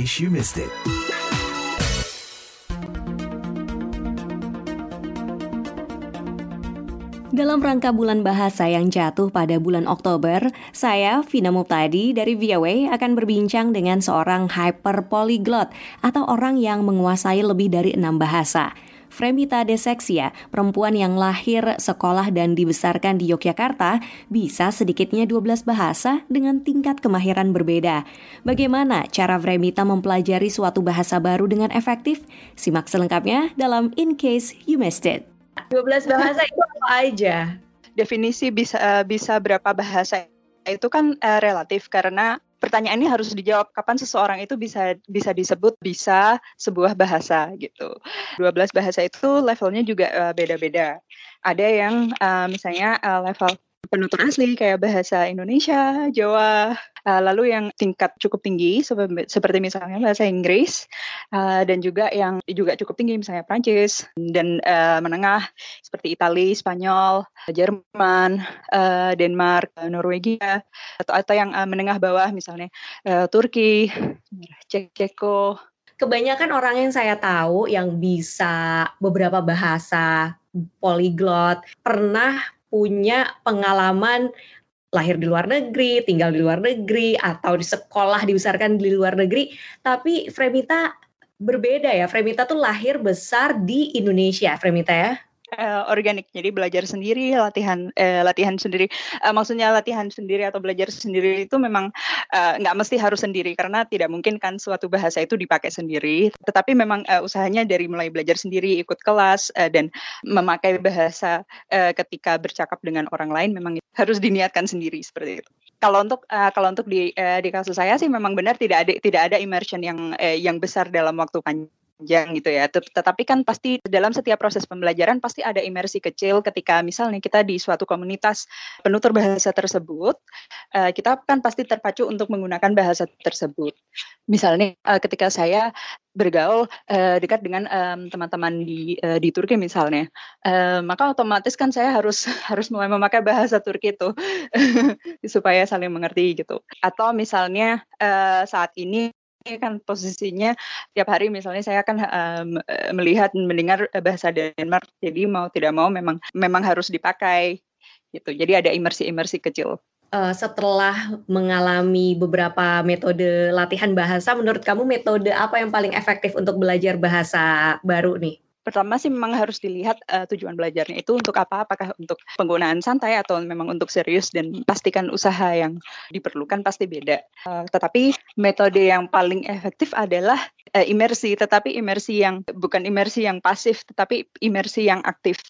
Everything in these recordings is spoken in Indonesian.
case you missed it. Dalam rangka bulan bahasa yang jatuh pada bulan Oktober, saya, Vina Muptadi dari VOA akan berbincang dengan seorang hyper polyglot atau orang yang menguasai lebih dari enam bahasa. Fremita Deseksia, perempuan yang lahir, sekolah, dan dibesarkan di Yogyakarta, bisa sedikitnya 12 bahasa dengan tingkat kemahiran berbeda. Bagaimana cara Fremita mempelajari suatu bahasa baru dengan efektif? Simak selengkapnya dalam In Case You Missed It. 12 bahasa itu apa aja? Definisi bisa bisa berapa bahasa itu kan uh, relatif karena pertanyaan ini harus dijawab kapan seseorang itu bisa bisa disebut bisa sebuah bahasa gitu. 12 bahasa itu levelnya juga uh, beda-beda. Ada yang uh, misalnya uh, level penutur asli kayak bahasa Indonesia, Jawa, uh, lalu yang tingkat cukup tinggi seperti misalnya bahasa Inggris uh, dan juga yang juga cukup tinggi misalnya Prancis dan uh, menengah seperti Italia, Spanyol, Jerman, Denmark, Norwegia atau atau yang menengah bawah misalnya Turki, Cek Ceko. Kebanyakan orang yang saya tahu yang bisa beberapa bahasa polyglot pernah punya pengalaman lahir di luar negeri, tinggal di luar negeri, atau di sekolah dibesarkan di luar negeri. Tapi Fremita berbeda ya. Fremita tuh lahir besar di Indonesia, Fremita ya uh, organik. Jadi belajar sendiri latihan uh, latihan sendiri. Uh, maksudnya latihan sendiri atau belajar sendiri itu memang nggak uh, mesti harus sendiri karena tidak mungkin kan suatu bahasa itu dipakai sendiri. Tetapi memang uh, usahanya dari mulai belajar sendiri ikut kelas uh, dan memakai bahasa uh, ketika bercakap dengan orang lain memang harus diniatkan sendiri seperti itu. Kalau untuk uh, kalau untuk di uh, di kasus saya sih memang benar tidak ada tidak ada immersion yang uh, yang besar dalam waktu panjang panjang gitu ya. Tetapi kan pasti dalam setiap proses pembelajaran pasti ada imersi kecil ketika misalnya kita di suatu komunitas penutur bahasa tersebut, uh, kita kan pasti terpacu untuk menggunakan bahasa tersebut. Misalnya uh, ketika saya bergaul uh, dekat dengan teman-teman di di Turki misalnya, maka otomatis kan saya harus harus mulai memakai bahasa Turki itu supaya saling mengerti gitu. Atau misalnya saat ini kan posisinya tiap hari misalnya saya akan um, melihat mendengar bahasa Denmark jadi mau tidak mau memang memang harus dipakai gitu. Jadi ada imersi-imersi kecil. Uh, setelah mengalami beberapa metode latihan bahasa menurut kamu metode apa yang paling efektif untuk belajar bahasa baru nih pertama sih memang harus dilihat uh, tujuan belajarnya itu untuk apa? Apakah untuk penggunaan santai atau memang untuk serius dan pastikan usaha yang diperlukan pasti beda. Uh, tetapi metode yang paling efektif adalah uh, imersi. Tetapi imersi yang bukan imersi yang pasif tetapi imersi yang aktif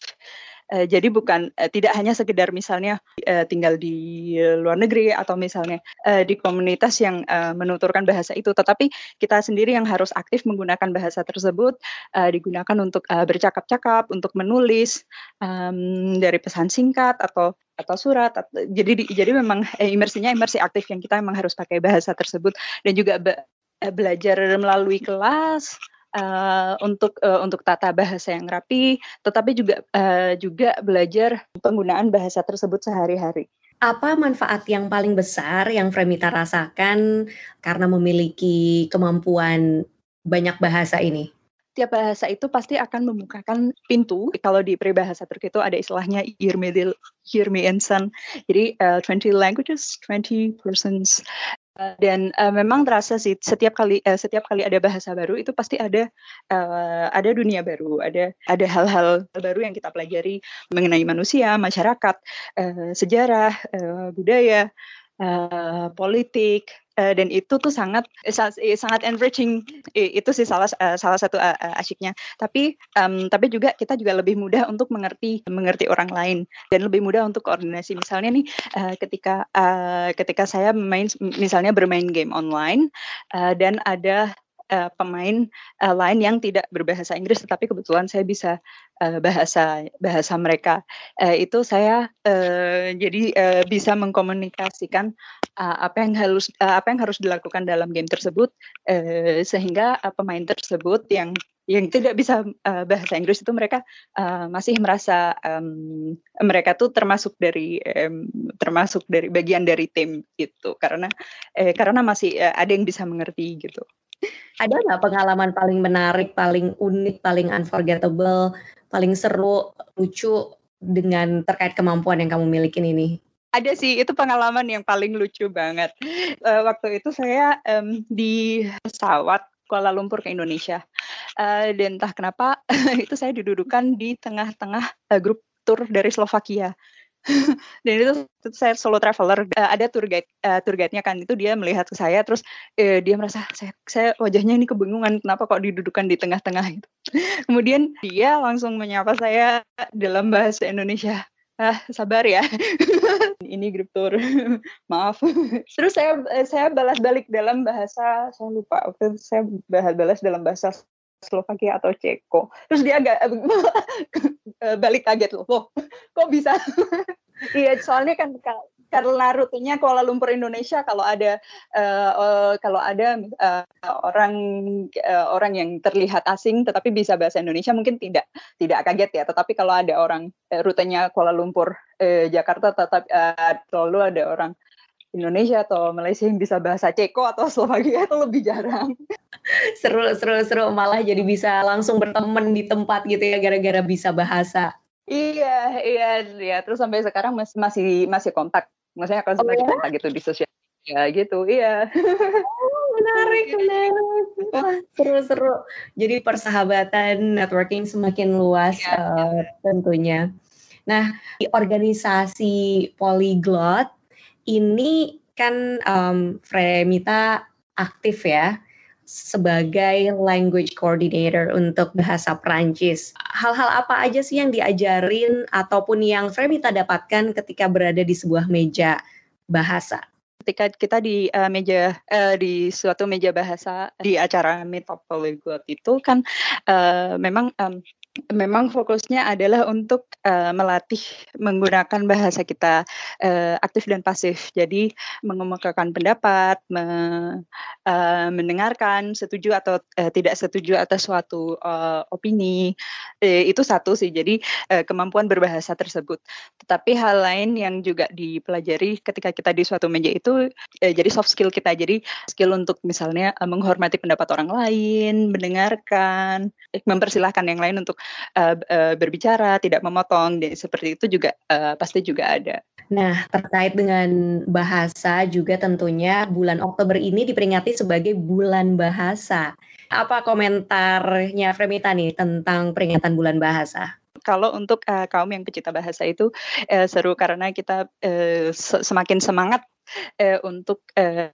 Uh, jadi bukan uh, tidak hanya sekedar misalnya uh, tinggal di luar negeri atau misalnya uh, di komunitas yang uh, menuturkan bahasa itu, tetapi kita sendiri yang harus aktif menggunakan bahasa tersebut uh, digunakan untuk uh, bercakap-cakap, untuk menulis um, dari pesan singkat atau atau surat. Atau, jadi di, jadi memang eh, imersinya imersi aktif yang kita memang harus pakai bahasa tersebut dan juga be, belajar melalui kelas uh, untuk uh, untuk tata bahasa yang rapi, tetapi juga uh, juga belajar penggunaan bahasa tersebut sehari-hari. Apa manfaat yang paling besar yang Fremita rasakan karena memiliki kemampuan banyak bahasa ini? Tiap bahasa itu pasti akan membukakan pintu. Kalau di peribahasa Turki itu ada istilahnya Hirmi Insan. Jadi uh, 20 languages, 20 persons dan uh, memang terasa sih setiap kali uh, setiap kali ada bahasa baru itu pasti ada uh, ada dunia baru, ada ada hal-hal baru yang kita pelajari mengenai manusia, masyarakat, uh, sejarah, uh, budaya, uh, politik, uh, dan itu tuh sangat eh, sangat enriching. Itu sih salah salah satu uh, asyiknya. Tapi um, tapi juga kita juga lebih mudah untuk mengerti mengerti orang lain. Dan lebih mudah untuk koordinasi. Misalnya nih ketika ketika saya main misalnya bermain game online dan ada uh, pemain uh, lain yang tidak berbahasa Inggris tetapi kebetulan saya bisa uh, bahasa bahasa mereka uh, itu saya uh, jadi uh, bisa mengkomunikasikan uh, apa yang harus uh, apa yang harus dilakukan dalam game tersebut uh, sehingga uh, pemain tersebut yang yang tidak bisa uh, bahasa Inggris itu mereka uh, masih merasa um, mereka tuh termasuk dari um, termasuk dari bagian dari tim gitu karena eh, karena masih uh, ada yang bisa mengerti gitu. Ada nggak pengalaman paling menarik, paling unik, paling unforgettable, paling seru, lucu dengan terkait kemampuan yang kamu miliki ini? Ada sih, itu pengalaman yang paling lucu banget. Uh, waktu itu saya um, di pesawat Kuala Lumpur ke Indonesia. Uh, dan entah kenapa itu saya didudukan di tengah-tengah uh, grup tour dari Slovakia. dan itu, itu saya solo traveler uh, ada tour guide uh, tour guide-nya kan itu dia melihat ke saya terus uh, dia merasa saya saya wajahnya ini kebingungan kenapa kok didudukan di tengah-tengah gitu. Kemudian dia langsung menyapa saya dalam bahasa Indonesia. Ah, sabar ya. ini grup tour. Maaf. Terus saya saya balas balik dalam bahasa saya lupa. Saya balas dalam bahasa Slovakia atau Ceko. Terus dia agak balik kaget loh, loh kok bisa? iya, soalnya kan karena rutenya Kuala Lumpur Indonesia kalau ada uh, kalau ada uh, orang uh, orang yang terlihat asing tetapi bisa bahasa Indonesia mungkin tidak tidak kaget ya tetapi kalau ada orang uh, rutenya Kuala Lumpur uh, Jakarta tetap uh, selalu ada orang Indonesia atau Malaysia yang bisa bahasa Ceko atau Slovakia itu lebih jarang. Seru, seru, seru. Malah jadi bisa langsung berteman di tempat gitu ya gara-gara bisa bahasa. Iya, iya, iya. Terus sampai sekarang masih masih masih kontak. Maksudnya kan oh, ya? kontak gitu di sosial ya gitu, iya. Oh, menarik, menarik. Wah, seru-seru. Jadi persahabatan, networking semakin luas ya, uh, tentunya. Nah, di organisasi Polyglot ini kan um, Fremita aktif ya sebagai language coordinator untuk bahasa Prancis. Hal-hal apa aja sih yang diajarin ataupun yang Fremita dapatkan ketika berada di sebuah meja bahasa? Ketika kita di uh, meja uh, di suatu meja bahasa di acara Meetup Polyglot itu kan uh, memang um, memang fokusnya adalah untuk uh, melatih menggunakan bahasa kita uh, aktif dan pasif. Jadi mengemukakan pendapat, me, uh, mendengarkan, setuju atau uh, tidak setuju atas suatu uh, opini uh, itu satu sih. Jadi uh, kemampuan berbahasa tersebut. Tetapi hal lain yang juga dipelajari ketika kita di suatu meja itu uh, jadi soft skill kita. Jadi skill untuk misalnya uh, menghormati pendapat orang lain, mendengarkan, mempersilahkan yang lain untuk uh, uh, berbicara, tidak memotong, dan seperti itu juga uh, pasti juga ada. Nah, terkait dengan bahasa juga tentunya bulan Oktober ini diperingati sebagai bulan bahasa. Apa komentarnya Fremita nih tentang peringatan bulan bahasa? Kalau untuk uh, kaum yang pecinta bahasa itu uh, seru karena kita uh, semakin semangat uh, untuk uh,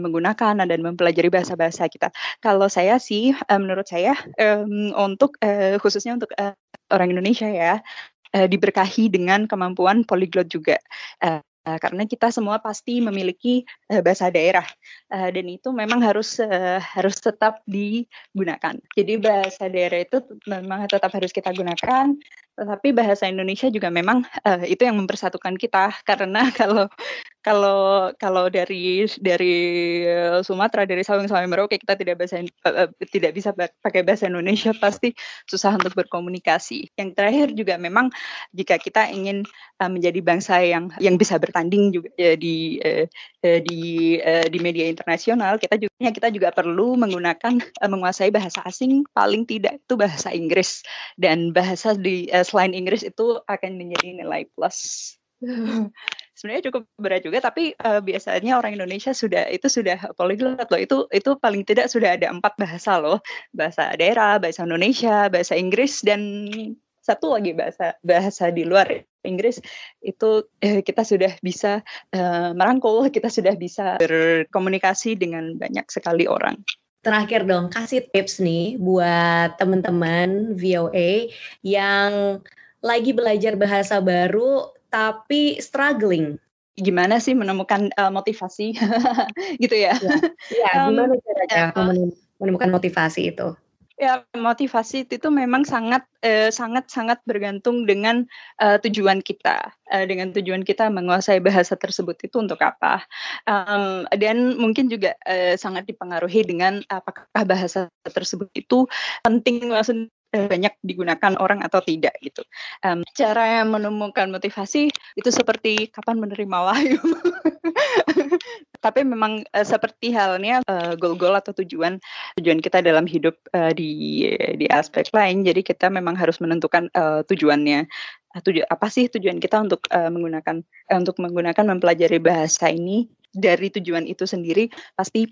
menggunakan dan mempelajari bahasa-bahasa kita. Kalau saya sih, menurut saya untuk khususnya untuk orang Indonesia ya diberkahi dengan kemampuan poliglot juga. Karena kita semua pasti memiliki uh, bahasa daerah uh, dan itu memang harus uh, harus tetap digunakan. Jadi bahasa daerah itu memang tetap harus kita gunakan tetapi bahasa Indonesia juga memang uh, itu yang mempersatukan kita karena kalau kalau kalau dari dari Sumatera dari Sabang sampai Merauke kita tidak bahasa uh, tidak bisa pakai bahasa Indonesia pasti susah untuk berkomunikasi. Yang terakhir juga memang jika kita ingin uh, menjadi bangsa yang yang bisa bertanding juga uh, di uh, di uh, di media internasional kita juga kita juga perlu menggunakan uh, menguasai bahasa asing paling tidak itu bahasa Inggris dan bahasa di uh, selain Inggris itu akan menjadi nilai plus. Sebenarnya cukup berat juga, tapi uh, biasanya orang Indonesia sudah itu sudah polyglot loh. Itu itu paling tidak sudah ada empat bahasa loh, bahasa daerah, bahasa Indonesia, bahasa Inggris dan satu lagi bahasa bahasa di luar Inggris. Itu eh, kita sudah bisa uh, merangkul, kita sudah bisa berkomunikasi dengan banyak sekali orang. Terakhir dong kasih tips nih buat teman-teman VOA yang lagi belajar bahasa baru tapi struggling. Gimana sih menemukan uh, motivasi gitu ya? Ya, ya gimana caranya uh, menemukan motivasi itu? Ya, motivasi itu memang sangat eh, sangat sangat bergantung dengan uh, tujuan kita. Uh, dengan tujuan kita menguasai bahasa tersebut itu untuk apa? Um, dan mungkin juga uh, sangat dipengaruhi dengan apakah bahasa tersebut itu penting maksud banyak digunakan orang atau tidak gitu. Um, cara menemukan motivasi itu seperti kapan menerima wahyu. Tapi memang uh, seperti halnya uh, goal-goal atau tujuan tujuan kita dalam hidup uh, di di aspek lain. Jadi kita memang harus menentukan uh, tujuannya. Tuju apa sih tujuan kita untuk uh, menggunakan uh, untuk menggunakan mempelajari bahasa ini dari tujuan itu sendiri pasti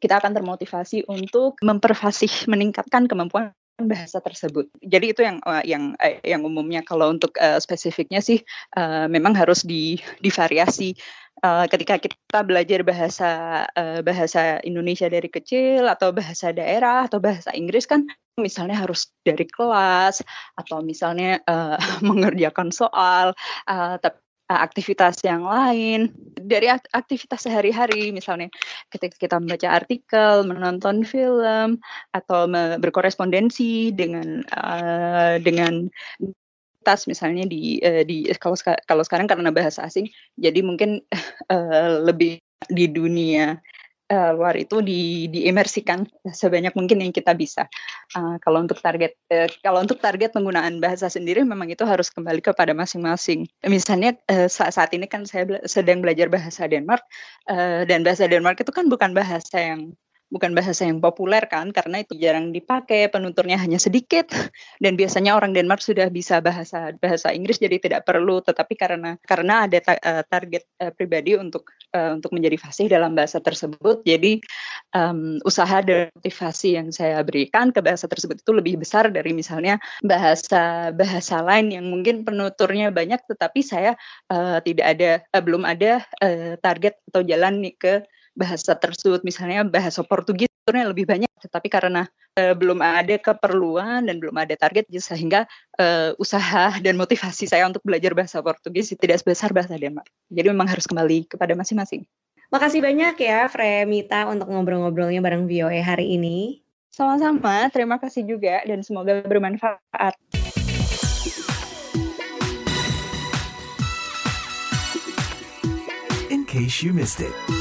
kita akan termotivasi untuk memperfasih meningkatkan kemampuan bahasa tersebut. Jadi itu yang uh, yang uh, yang umumnya kalau untuk uh, spesifiknya sih uh, memang harus di divariasi uh, ketika kita belajar bahasa uh, bahasa Indonesia dari kecil atau bahasa daerah atau bahasa Inggris kan misalnya harus dari kelas atau misalnya uh, mengerjakan soal uh, tapi aktivitas yang lain. Dari aktivitas sehari-hari misalnya ketika kita membaca artikel, menonton film atau berkorespondensi dengan uh, dengan tas misalnya di uh, di kalau kalau sekarang karena bahasa asing jadi mungkin uh, lebih di dunia uh, luar itu di diemersikan sebanyak mungkin yang kita bisa. Uh, kalau untuk target uh, kalau untuk target penggunaan bahasa sendiri memang itu harus kembali kepada masing-masing. Misalnya uh, saat, saat ini kan saya sedang belajar bahasa Denmark uh, dan bahasa Denmark itu kan bukan bahasa yang bukan bahasa yang populer kan karena itu jarang dipakai penuturnya hanya sedikit. Dan biasanya orang Denmark sudah bisa bahasa bahasa Inggris jadi tidak perlu. Tetapi karena karena ada ta, uh, target uh, pribadi untuk uh, untuk menjadi fasih dalam bahasa tersebut jadi um, usaha dan motivasi yang saya berikan ke bahasa tersebut itu lebih besar dari misalnya bahasa bahasa lain yang mungkin penuturnya banyak tetapi saya uh, tidak ada uh, belum ada uh, target atau jalan nih ke bahasa tersebut misalnya bahasa Portugis sebenarnya lebih banyak tetapi karena uh, belum ada keperluan dan belum ada target sehingga uh, usaha dan motivasi saya untuk belajar bahasa Portugis tidak sebesar bahasa Denmark. Jadi memang harus kembali kepada masing-masing. Makasih banyak ya Fremita untuk ngobrol-ngobrolnya bareng VOA hari ini. Sama-sama, terima kasih juga dan semoga bermanfaat. In case you missed it.